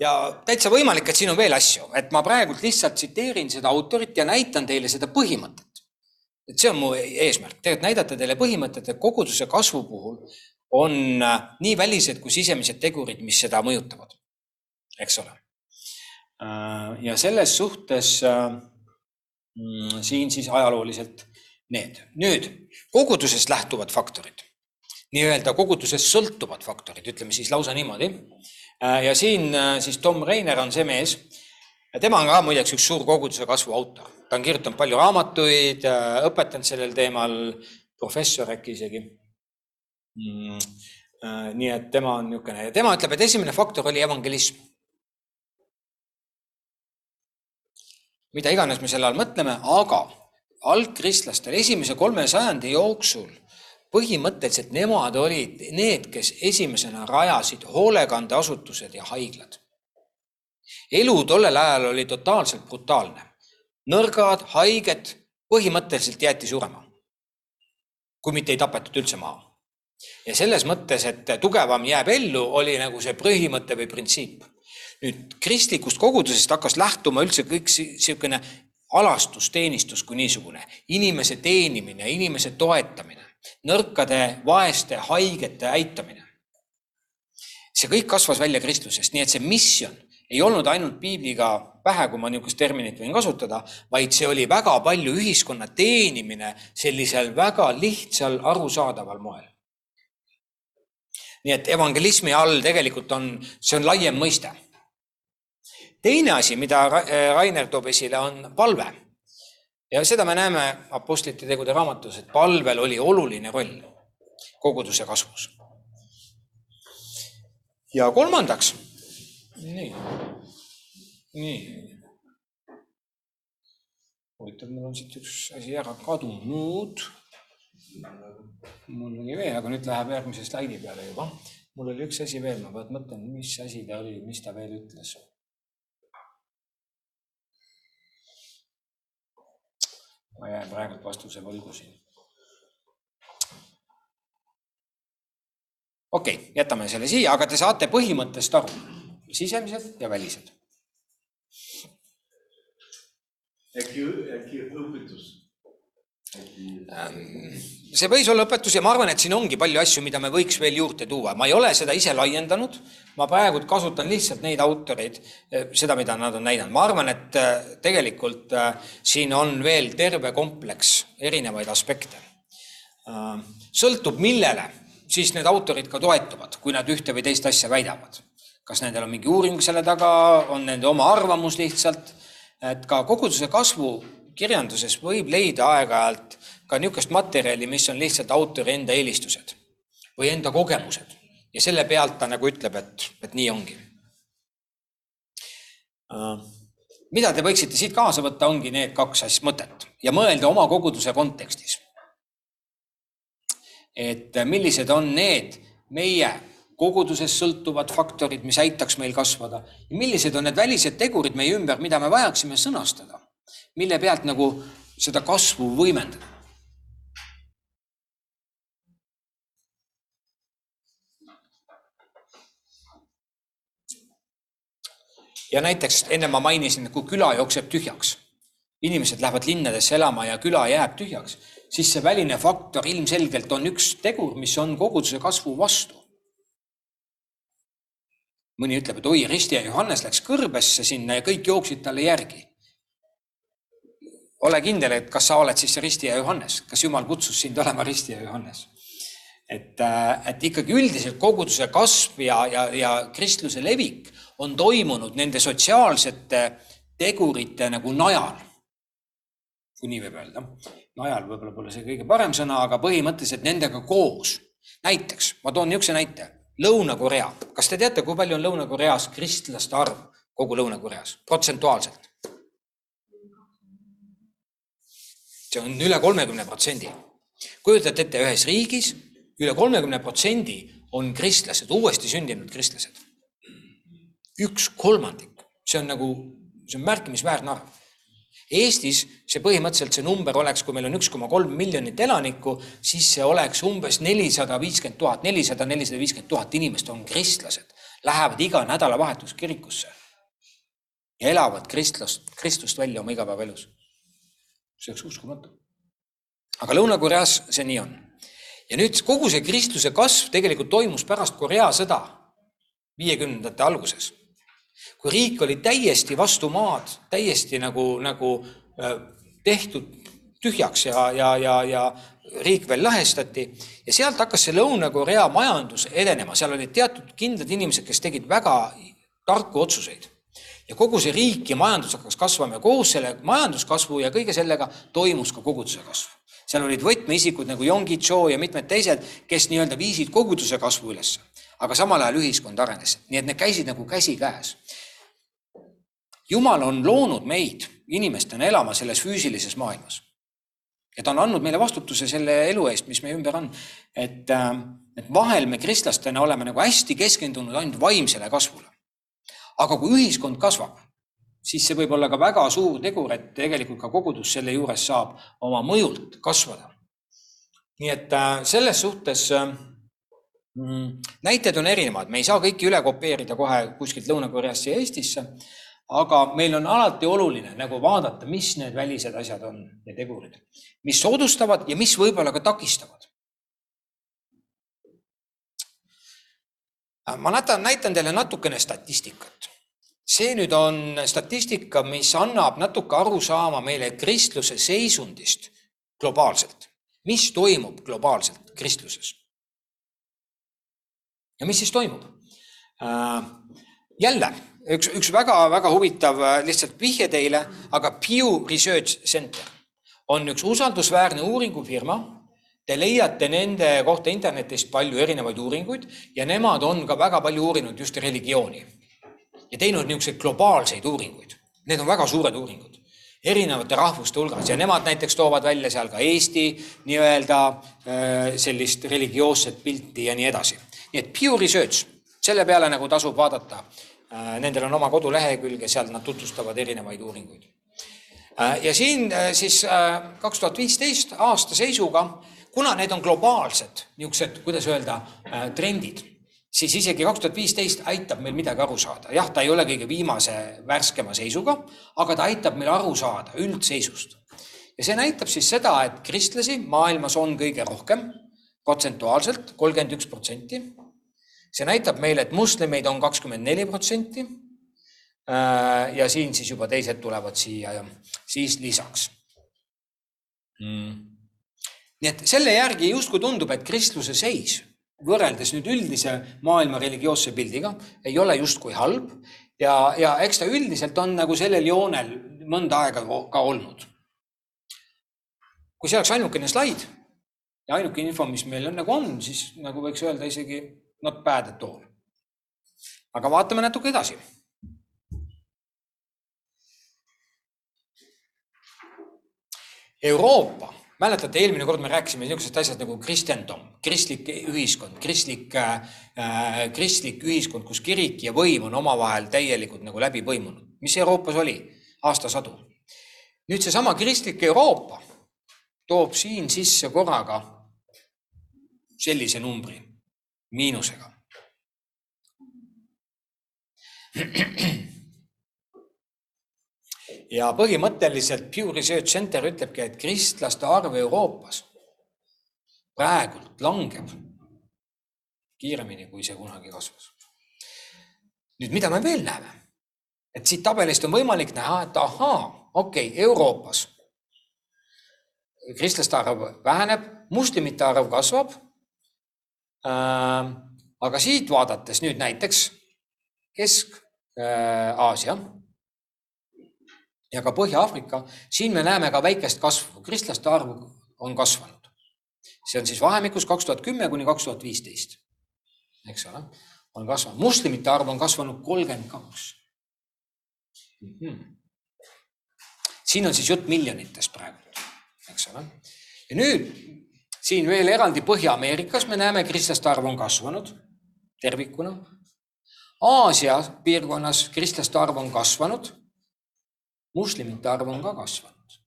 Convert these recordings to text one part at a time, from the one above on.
ja täitsa võimalik, et siin on veel asju, et ma praegult lihtsalt tsiteerin seda autorit ja näitan teile seda põhimõtet. et see on mu eesmärk, tegelikult näidata teile põhimõtet, et koguduse kasvu puhul on äh, nii välised kui sisemised tegurid, mis seda mõjutavad, eks ole. Äh, ja selles suhtes äh, mm, siin siis ajalooliselt need. nüüd kogudusest lähtuvad faktorid, nii-öelda kogudusest sõltuvad faktorid, ütleme siis lausa niimoodi. Ja siin siis Tom Reiner on see mees. tema on ka muideks üks suur koguduse kasvu autor, ta on kirjutanud palju raamatuid, õpetanud sellel teemal, professor äkki isegi mm,. Äh, nii et tema on niisugune ja tema ütleb, et esimene faktor oli evangelism. mida iganes me selle all mõtleme, aga algkristlastel esimese kolme sajandi jooksul põhimõtteliselt nemad olid need, kes esimesena rajasid hoolekandeasutused ja haiglad. elu tollel ajal oli totaalselt brutaalne. nõrgad, haiged põhimõtteliselt jäeti surema. kui mitte ei tapetud üldse maha ja selles mõttes, et tugevam jääb ellu, oli nagu see põhimõte või printsiip. nüüd kristlikust kogudusest hakkas lähtuma üldse kõik niisugune alastusteenistus kui niisugune, inimese teenimine, inimese toetamine, nõrkade, vaeste, haigete aitamine. see kõik kasvas välja kristlusest, nii et see missioon ei olnud ainult piibliga pähe, kui ma niisugust terminit võin kasutada, vaid see oli väga palju ühiskonna teenimine sellisel väga lihtsal, arusaadaval moel nii et evangelismi all tegelikult on, see on laiem mõiste. teine asi, mida Rainer toob esile, on palve. Ja seda me näeme Apostlite tegude raamatus, et palvel oli oluline roll koguduse kasvus. ja kolmandaks, nii, nii. huvitav, mul on siit üks asi ära kadunud mul oli veel, aga nüüd läheb järgmise slaidi peale juba. mul oli üks asi veel, ma mõtlen, mis asi ta oli, mis ta veel ütles. Ma jään praegult vastuse võlgu siin. okei okay,, jätame selle siia, aga te saate põhimõttest aru, sisemised ja välised. äkki, äkki õpetus see võis olla õpetus ja ma arvan, et siin ongi palju asju, mida me võiks veel juurde tuua, ma ei ole seda ise laiendanud. ma praegu kasutan lihtsalt neid autoreid, eh, seda, mida nad on näidanud, ma arvan, et eh, tegelikult eh, siin on veel terve kompleks erinevaid aspekte. Ähm, sõltub, millele siis need autorid ka toetuvad, kui nad ühte või teist asja väidavad. kas nendel on mingi uuring selle taga, on nende oma arvamus lihtsalt, et ka koguduse kasvu kirjanduses võib leida aeg-ajalt ka niisugust materjali, mis on lihtsalt autori enda eelistused või enda kogemused ja selle pealt ta nagu ütleb, et, et nii ongi. Äh, mida te võiksite siit kaasa võtta, ongi need kaks asja mõtet ja mõelda oma koguduse kontekstis. et millised on need meie kogudusest sõltuvad faktorid, mis aitaks meil kasvada millised on need välised tegurid meie ümber, mida me vajaksime sõnastada mille pealt nagu seda kasvu võimendada. ja näiteks enne ma mainisin, kui küla jookseb tühjaks, inimesed lähevad linnadesse elama ja küla jääb tühjaks, siis see väline faktor ilmselgelt on üks tegur, mis on koguduse kasvu vastu. mõni ütleb, et oi, Risti ja Johannes läks kõrbesse sinna ja kõik jooksid talle järgi ole kindel, et kas sa oled siis Risti ja Johannes, kas Jumal kutsus sind olema Risti ja Johannes. et, äh, et ikkagi üldiselt koguduse kasv ja, ja, ja kristluse levik on toimunud nende sotsiaalsete tegurite nagu najal. kui nii võib öelda. najal võib-olla pole see kõige parem sõna, aga põhimõtteliselt nendega koos. näiteks, ma toon niisuguse näite. Lõuna-Korea, kas te teate, kui palju on Lõuna-Koreas kristlaste arv kogu Lõuna-Koreas protsentuaalselt? See on üle kolmekümne protsendi. kujutate ette, ühes riigis üle kolmekümne protsendi on kristlased, uuesti sündinud kristlased. üks kolmandik, see on nagu, see on märkimisväärne arv. Eestis see põhimõtteliselt see number oleks, kui meil on üks koma kolm miljonit elanikku, siis see oleks umbes nelisada viiskümmend tuhat, nelisada, nelisada viiskümmend tuhat inimest on kristlased. lähevad iga nädalavahetus kirikusse ja elavad kristlust, Kristust välja oma igapäevaelus. See oleks uskumatu. aga Lõuna-Koreas see nii on. ja nüüd kogu see kristluse kasv tegelikult toimus pärast Korea sõda viiekümnendate alguses. kui riik oli täiesti vastu maad, täiesti nagu, nagu äh, tehtud tühjaks ja, ja, ja, ja riik veel lahestati ja sealt hakkas see Lõuna-Korea majandus edenema, seal olid teatud kindlad inimesed, kes tegid väga tarku otsuseid ja kogu see riik ja majandus hakkas kasvama ja koos selle majanduskasvu ja kõige sellega toimus ka koguduse kasv. seal olid võtmeisikud nagu Yonggi Cho ja mitmed teised, kes nii-öelda viisid koguduse kasvu üles, aga samal ajal ühiskond arenes, nii et need käisid nagu käsikäes. jumal on loonud meid inimestena elama selles füüsilises maailmas ja ta on andnud meile vastutuse selle elu eest, mis meie ümber on. et, äh, et vahel me kristlastena oleme nagu hästi keskendunud ainult vaimsele kasvule. Aga kui ühiskond kasvab, siis see võib olla ka väga suur tegur, et tegelikult ka kogudus selle juures saab oma mõjult kasvada. nii et äh, selles suhtes äh, mm, näited on erinevad, me ei saa kõiki üle kopeerida kohe kuskilt Lõuna-Koreast siia Eestisse aga meil on alati oluline nagu vaadata, mis need välised asjad on ja tegurid, mis soodustavad ja mis võib-olla ka takistavad. Ma näitan, näitan teile natukene statistikat. see nüüd on statistika, mis annab natuke aru saama meile kristluse seisundist globaalselt, mis toimub globaalselt kristluses. ja mis siis toimub? Äh, jälle üks, üks väga-väga huvitav äh, lihtsalt vihje teile, aga Pew Research Center on üks usaldusväärne uuringufirma. Te leiate nende kohta internetist palju erinevaid uuringuid ja nemad on ka väga palju uurinud just religiooni ja teinud niisuguseid globaalseid uuringuid. Need on väga suured uuringud erinevate rahvuste hulgas ja nemad näiteks toovad välja seal ka Eesti nii-öelda äh, sellist religioosset pilti ja nii edasi. nii et Pew Research, selle peale nagu tasub vaadata Äh, nendel on oma kodulehekülg ja seal nad tutvustavad erinevaid uuringuid. Äh, ja siin siis kaks tuhat viisteist aasta seisuga, kuna need on globaalsed niisugused, kuidas öelda, trendid, siis isegi kaks tuhat viisteist aitab meil midagi aru saada. jah, ta ei ole kõige viimase värskema seisuga, aga ta aitab meil aru saada üldseisust. ja see näitab siis seda, et kristlasi maailmas on kõige rohkem, protsentuaalselt kolmkümmend üks protsenti see näitab meile, et moslemeid on kakskümmend neli protsenti. Äh, ja siin siis juba teised tulevad siia ja siis lisaks mm.. Nii et selle järgi justkui tundub, et kristluse seis võrreldes nüüd üldise maailma religioosse pildiga ei ole justkui halb ja, ja eks ta üldiselt on nagu sellel joonel mõnda aega ka olnud. kui see oleks ainukene slaid ja ainuke info, mis meil on nagu on, siis nagu võiks öelda isegi not bad at all. aga vaatame natuke edasi. Euroopa, mäletate, eelmine kord me rääkisime niisugusest asjast nagu kristendom, kristlik ühiskond, kristlik äh,, kristlik ühiskond, kus kirik ja võim on omavahel täielikult nagu läbi põimunud. mis Euroopas oli aastasadu? nüüd seesama kristlik Euroopa toob siin sisse korraga sellise numbri miinusega. ja põhimõtteliselt Pew Research Center ütlebki, et kristlaste arv Euroopas praegult langeb kiiremini, kui see kunagi kasvas. nüüd, mida me veel näeme? et siit tabelist on võimalik näha, et ahaa, okei okay,, Euroopas kristlaste arv väheneb, moslemite arv kasvab Äh, aga siit vaadates nüüd näiteks Kesk-Aasia ja ka Põhja-Aafrika, siin me näeme ka väikest kasvu, kristlaste arv on kasvanud. see on siis vahemikus kaks tuhat kümme kuni kaks tuhat viisteist, eks ole, on kasvanud, moslemite arv on kasvanud kolmkümmend kaks. Mhm. siin on siis jutt miljonitest praegu, eks ole. ja nüüd siin veel eraldi Põhja-Ameerikas me näeme, kristlaste arv on kasvanud tervikuna. Aasia piirkonnas kristlaste arv on kasvanud. Moslemite arv on ka kasvanud.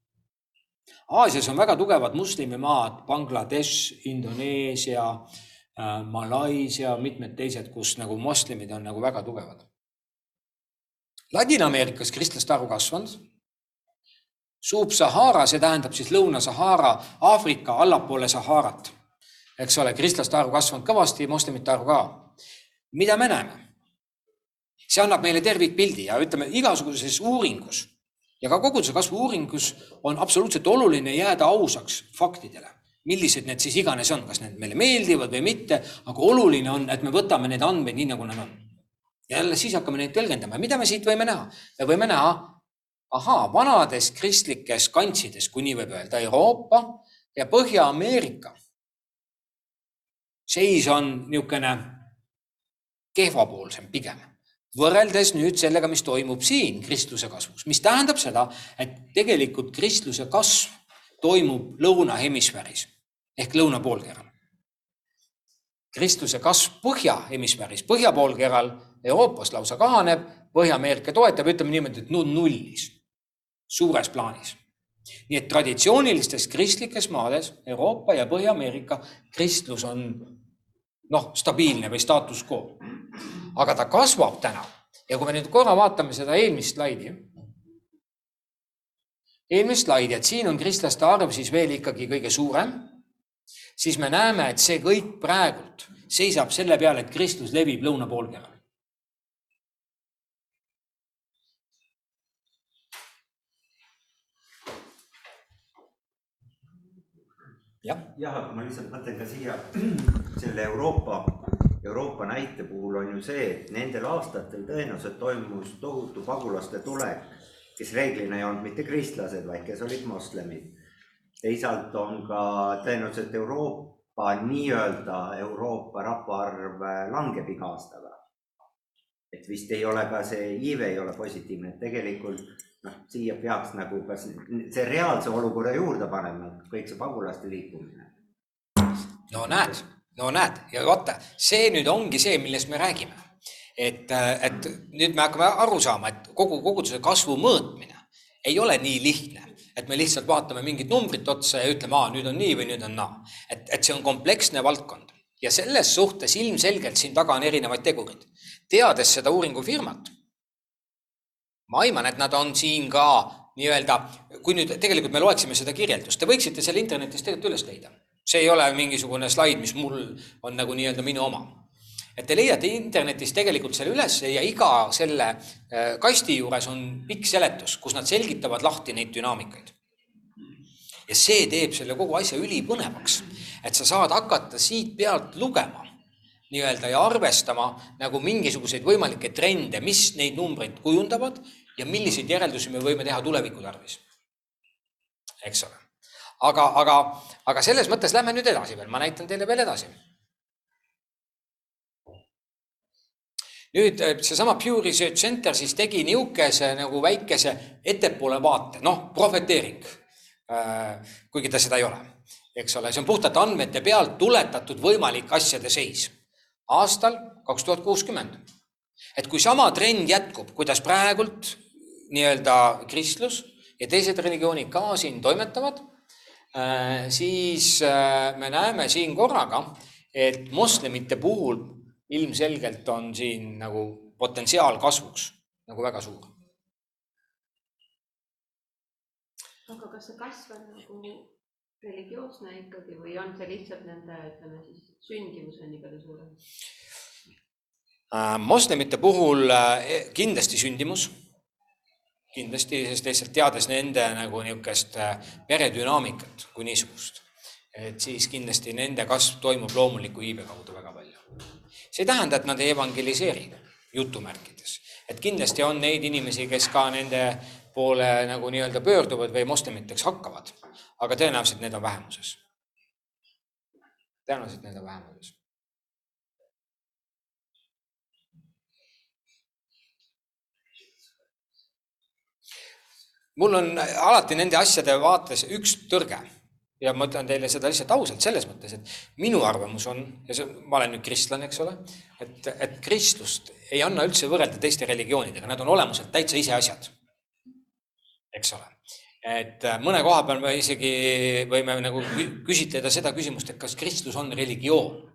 Aasias on väga tugevad moslemimaad, Bangladesh, Indoneesia, äh, Malaisia, mitmed teised, kus nagu moslemid on nagu väga tugevad. Ladina-Ameerikas kristlaste arv kasvanud. Sub-Sahara, see tähendab siis Lõuna-Sahara, Aafrika allapoole Saharat. eks ole, kristlaste arv kasvanud kõvasti, moslemite arv ka. mida me näeme? see annab meile tervikpildi ja ütleme igasuguses uuringus ja ka koguduse kasvu uuringus on absoluutselt oluline jääda ausaks faktidele millised need siis iganes on, kas need meile meeldivad või mitte, aga oluline on, et me võtame neid andmeid nii, nagu nad on. ja jälle siis hakkame neid tõlgendama, mida me siit võime näha? me võime näha, ahaa, vanades kristlikes kantsides, kui nii võib öelda, Euroopa ja Põhja-Ameerika seis on niisugune kehvapoolsem pigem võrreldes nüüd sellega, mis toimub siin kristluse kasvus, mis tähendab seda, et tegelikult kristluse kasv toimub lõunahemisfääris ehk lõunapoolkeral. kristluse kasv põhjahemisfääris, põhjapoolkeral Euroopas lausa kahaneb, Põhja-Ameerika toetab, ütleme niimoodi, et nullis, suures plaanis. nii et traditsioonilistes kristlikes maades, Euroopa ja Põhja-Ameerika, kristlus on noh, stabiilne või staatus quo. aga ta kasvab täna ja kui me nüüd korra vaatame seda eelmist slaidi eelmist slaidi, et siin on kristlaste arv siis veel ikkagi kõige suurem, siis me näeme, et see kõik praegult seisab selle peale, et kristlus levib lõunapoolkeral. Jah, aga ma lihtsalt mõtlen ka siia selle Euroopa, Euroopa näite puhul on ju see, et nendel aastatel tõenäoliselt toimus tohutu pagulaste tulek kes reeglina ei olnud mitte kristlased, vaid kes olid moslemid. teisalt on ka tõenäoliselt Euroopa, nii-öelda Euroopa rahvaarv langeb iga aastaga. et vist ei ole ka see iive ei ole positiivne, et tegelikult noh, siia peaks nagu kas see reaalse olukorra juurde panema, kõik see pagulaste liikumine. no näed, no näed ja vaata, see nüüd ongi see, millest me räägime et, et nüüd me hakkame aru saama, et kogu koguduse kasvu mõõtmine ei ole nii lihtne, et me lihtsalt vaatame mingit numbrit otsa ja ütleme, aa, nüüd on nii või nüüd on naa. et, et see on kompleksne valdkond ja selles suhtes ilmselgelt siin taga on erinevaid tegureid. teades seda uuringufirmat, ma aiman, et nad on siin ka nii-öelda, kui nüüd tegelikult me loeksime seda kirjeldust, te võiksite selle internetist tegelikult üles leida. see ei ole mingisugune slaid, mis mul on nagu nii-öelda minu oma et te leiate internetis tegelikult selle üles ja iga selle äh, kasti juures on pikk seletus, kus nad selgitavad lahti neid dünaamikaid. ja see teeb selle kogu asja ülipõnevaks, et sa saad hakata siit pealt lugema nii-öelda ja arvestama nagu mingisuguseid võimalikke trende, mis neid numbreid kujundavad ja milliseid järeldusi me võime teha tuleviku tarvis. eks ole. aga, aga, aga selles mõttes lähme nüüd edasi veel, ma näitan teile veel edasi nüüd äh, seesama Pew Research Center siis tegi niisuguse nagu väikese ettepoole vaate, noh, prohveteering. Äh, kuigi ta seda ei ole, eks ole, see on puhtalt andmete pealt tuletatud võimalik asjade seis aastal kaks tuhat kuuskümmend. et kui sama trend jätkub, kuidas praegult nii-öelda kristlus ja teised religioonid ka siin toimetavad, äh, siis me näeme siin korraga, et moslemite puhul ilmselgelt on siin nagu potentsiaal kasvuks nagu väga suur. aga kas see kasv on nagu religioosne ikkagi või on see lihtsalt nende, ütleme siis sündimus on nii palju suurem? Äh, moslemite puhul äh, kindlasti sündimus, kindlasti, sest lihtsalt teades nende nagu niisugust äh, peredünaamikat kui niisugust, et siis kindlasti nende kasv toimub loomuliku iibe kaudu väga palju see ei tähenda, et nad ei evangeliseeri, jutumärkides. et kindlasti on neid inimesi, kes ka nende poole nagu nii-öelda pöörduvad või moslemiteks hakkavad, aga tõenäoliselt need on vähemuses. tõenäoliselt need on vähemuses. Mul on alati nende asjade vaates üks tõrge ja ma ütlen teile seda lihtsalt ausalt selles mõttes, et minu arvamus on ja see, ma olen nüüd kristlane, eks ole, et, et kristlust ei anna üldse võrrelda teiste religioonidega, nad on olemuselt täitsa ise asjad. eks ole, et äh, mõne koha peal me isegi võime nagu küsitleda seda küsimust, et kas kristlus on religioon.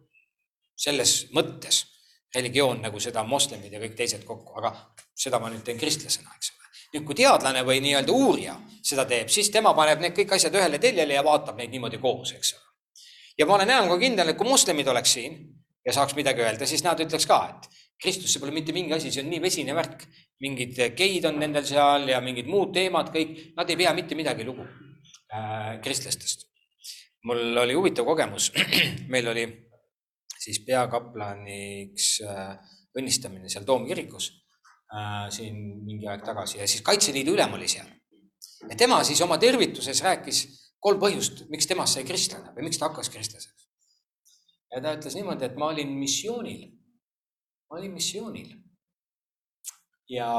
selles mõttes religioon nagu seda moslemid ja kõik teised kokku, aga seda ma nüüd teen kristlasena, eks ole. Nüüd, kui teadlane või nii-öelda uurija seda teeb, siis tema paneb need kõik asjad ühele teljele ja vaatab neid niimoodi koos, eks ole. ja ma olen enam kui kindel, et kui moslemid oleks siin ja saaks midagi öelda, siis nad ütleks ka, et Kristus, see pole mitte mingi asi, see on nii vesine värk. mingid geid on nendel seal ja mingid muud teemad, kõik, nad ei pea mitte midagi lugu äh, kristlastest. mul oli huvitav kogemus, meil oli siis peakaplaniks äh, õnnistamine seal Toomkirikus siin mingi aeg tagasi ja siis Kaitseliidu ülem oli seal. ja tema siis oma tervituses rääkis kolm põhjust, miks temast sai kristlane või miks ta hakkas kristlaseks. ja ta ütles niimoodi, et ma olin missioonil. ma olin missioonil. ja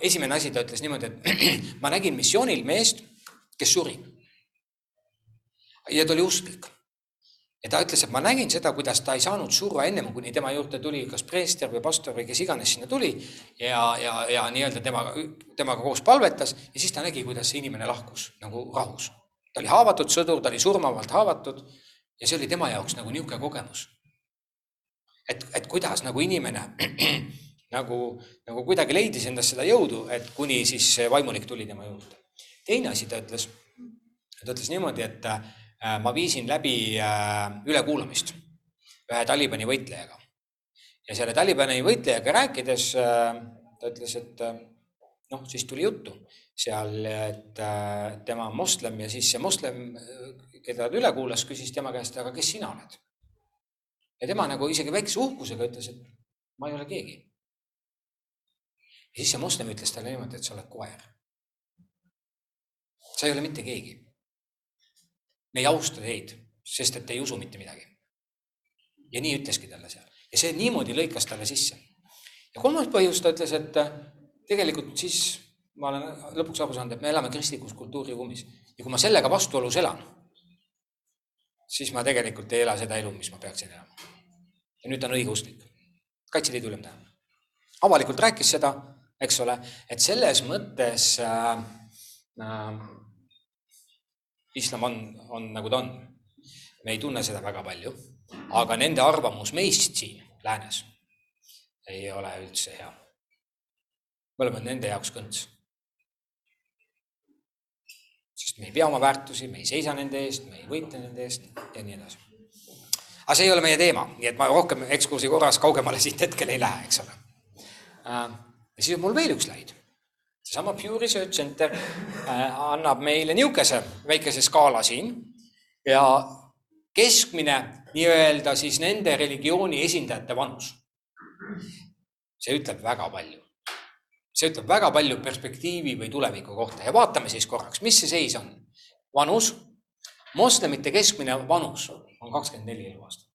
esimene asi, ta ütles niimoodi, et ma nägin missioonil meest, kes suri. ja ta oli usklik ja ta ütles, et ma nägin seda, kuidas ta ei saanud surra ennem, kuni tema juurde tuli kas preester või pastor või kes iganes sinna tuli ja, ja, ja nii-öelda temaga, temaga koos palvetas ja siis ta nägi, kuidas see inimene lahkus nagu rahus. ta oli haavatud sõdur, ta oli surmavalt haavatud ja see oli tema jaoks nagu niisugune kogemus. et, et kuidas nagu inimene nagu, nagu kuidagi leidis endas seda jõudu, et kuni siis vaimulik tuli tema juurde. teine asi ta ütles, ta ütles niimoodi, et ma viisin läbi äh, ülekuulamist ühe Talibani võitlejaga. ja selle Talibani võitlejaga rääkides äh, ta ütles, et noh, siis tuli juttu seal, et tema on moslem ja siis see moslem, keda ta üle kuulas, küsis tema käest, aga kes sina oled? ja tema nagu isegi väikese uhkusega ütles, et ma ei ole keegi. ja siis see moslem ütles talle niimoodi, et sa oled koer. sa ei ole mitte keegi me ei austa teid, sest et te ei usu mitte midagi. ja nii ütleski talle seal ja see niimoodi lõikas talle sisse. ja kolmas põhjus, ta ütles, et äh, tegelikult siis ma olen lõpuks aru saanud, et me elame kristlikus kultuuriruumis ja kui ma sellega vastuolus elan, siis ma tegelikult ei ela seda elu, mis ma peaksin elama. ja nüüd ta on õigeusklik, Kaitseliidu ülem tähendab. avalikult rääkis seda, eks ole, et selles mõttes äh, äh, islam on, on nagu ta on. me ei tunne seda väga palju, aga nende arvamus meist siin läänes ei ole üldse hea. me oleme nende jaoks kõnts. sest me ei pea oma väärtusi, me ei seisa nende eest, me ei võitle nende eest ja nii edasi. aga see ei ole meie teema, nii et ma rohkem ekskursi korras kaugemale siit hetkel ei lähe, eks ole. Äh, ja siis on mul veel üks slaid seesama Pew Research Center äh, annab meile niisuguse väikese skaala siin ja keskmine nii-öelda siis nende religiooni esindajate vanus. see ütleb väga palju. see ütleb väga palju perspektiivi või tuleviku kohta ja vaatame siis korraks, mis see seis on. vanus, moslemite keskmine vanus on kakskümmend neli eluaastat.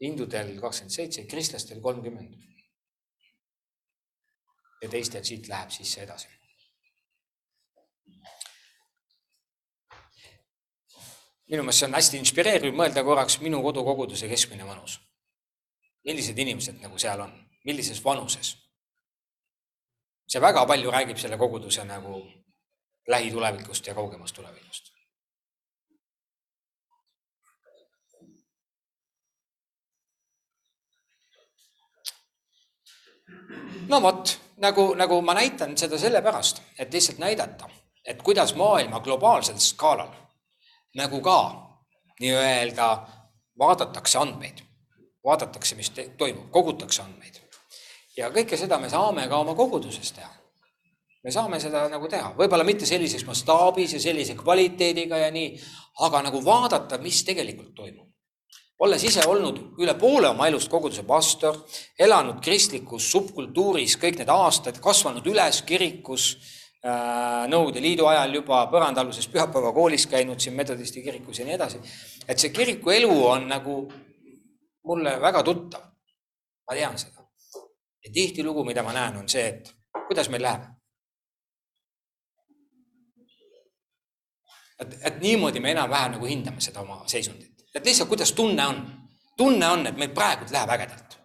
Hindudel kakskümmend seitse, kristlastel kolmkümmend. ja teistel siit läheb siis see edasi. minu meelest see on hästi inspireeriv mõelda korraks minu kodukoguduse keskmine vanus. millised inimesed nagu seal on, millises vanuses? see väga palju räägib selle koguduse nagu lähitulevikust ja kaugemast tulevikust. No vot, nagu, nagu ma näitan seda sellepärast, et lihtsalt näidata, et kuidas maailma globaalsel skaalal nagu ka nii-öelda vaadatakse andmeid, vaadatakse, mis toimub, kogutakse andmeid. ja kõike seda me saame ka oma koguduses teha. me saame seda nagu teha, võib-olla mitte sellises mastaabis ja sellise kvaliteediga ja nii, aga nagu vaadata, mis tegelikult toimub olles ise olnud üle poole oma elust koguduse pastor, elanud kristlikus subkultuuris kõik need aastad, kasvanud üles kirikus äh,, Nõukogude Liidu ajal juba põrandaaluses pühapäevakoolis käinud siin metodisti kirikus ja nii edasi. et see kiriku elu on nagu mulle väga tuttav. ma tean seda. ja tihtilugu, mida ma näen, on see, et kuidas meil läheb. et, et niimoodi me enam-vähem nagu hindame seda oma seisundit et lihtsalt, kuidas tunne on. tunne on, et meil praegu läheb ägedalt.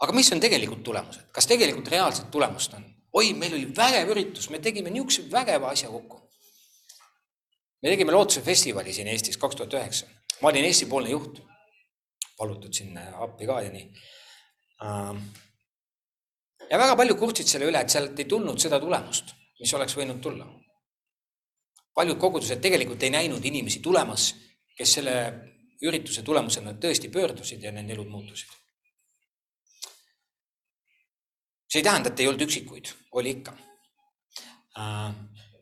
aga mis on tegelikult tulemused, kas tegelikult reaalset tulemust on? oi, meil oli vägev üritus, me tegime niisuguse vägeva asja kokku. me tegime Lootuse festivali siin Eestis kaks tuhat üheksa. ma olin Eesti-poolne juht, palutud sinna appi ka ja nii. ja väga paljud kurtsid selle üle, et sealt ei tulnud seda tulemust, mis oleks võinud tulla. paljud kogudused tegelikult ei näinud inimesi tulemas, kes selle ürituse tulemusena tõesti pöördusid ja nende elud muutusid. see ei tähenda, et ei olnud üksikuid, oli ikka.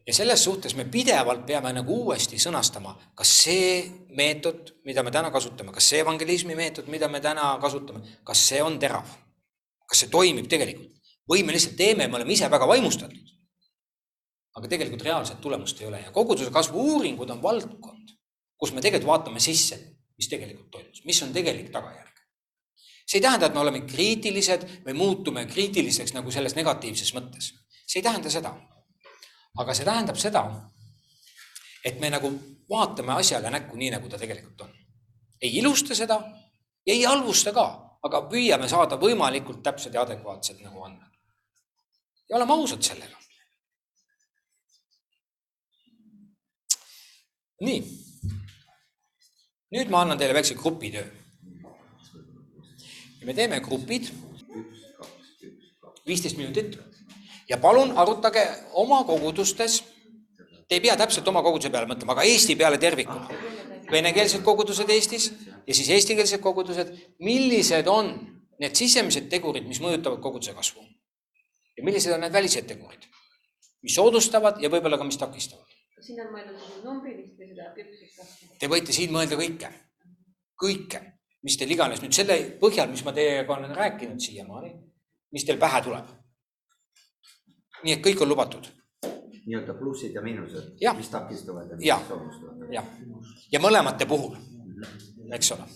ja selles suhtes me pidevalt peame nagu uuesti sõnastama, kas see meetod, mida me täna kasutame, kas see evangelismi meetod, mida me täna kasutame, kas see on terav? kas see toimib tegelikult või me lihtsalt teeme, me oleme ise väga vaimustatud. aga tegelikult reaalset tulemust ei ole ja koguduse kasvu uuringud on valdkond, kus me tegelikult vaatame sisse, mis tegelikult toimus, mis on tegelik tagajärg see ei tähenda, et me oleme kriitilised või muutume kriitiliseks nagu selles negatiivses mõttes. see ei tähenda seda. aga see tähendab seda, et me nagu vaatame asjale näkku nii, nagu ta tegelikult on. ei ilusta seda, ei halvusta ka, aga püüame saada võimalikult täpsed ja adekvaatsed nagu andmed. ja oleme ausad sellega. nii. Nüüd ma annan teile väikse grupitöö ja me teeme grupid, viisteist minutit ja palun arutage oma kogudustes. Te ei pea täpselt oma koguduse peale mõtlema, aga Eesti peale tervikuna. Venekeelsed kogudused Eestis ja siis eestikeelsed kogudused, millised on need sisemised tegurid, mis mõjutavad koguduse kasvu? ja millised on need välised tegurid, mis soodustavad ja võib-olla ka, mis takistavad? Siin on mõeldud siis numbrilist või seda küpsust kasvu? Te võite siin mõelda kõike, kõike mis teil iganes nüüd selle põhjal, mis ma teiega olen rääkinud siiamaani, mis teil pähe tuleb. nii et kõik on lubatud. nii-öelda plussid ja miinused, mis takistavad ja mis soodustavad. jah, ja mõlemate puhul, eks ole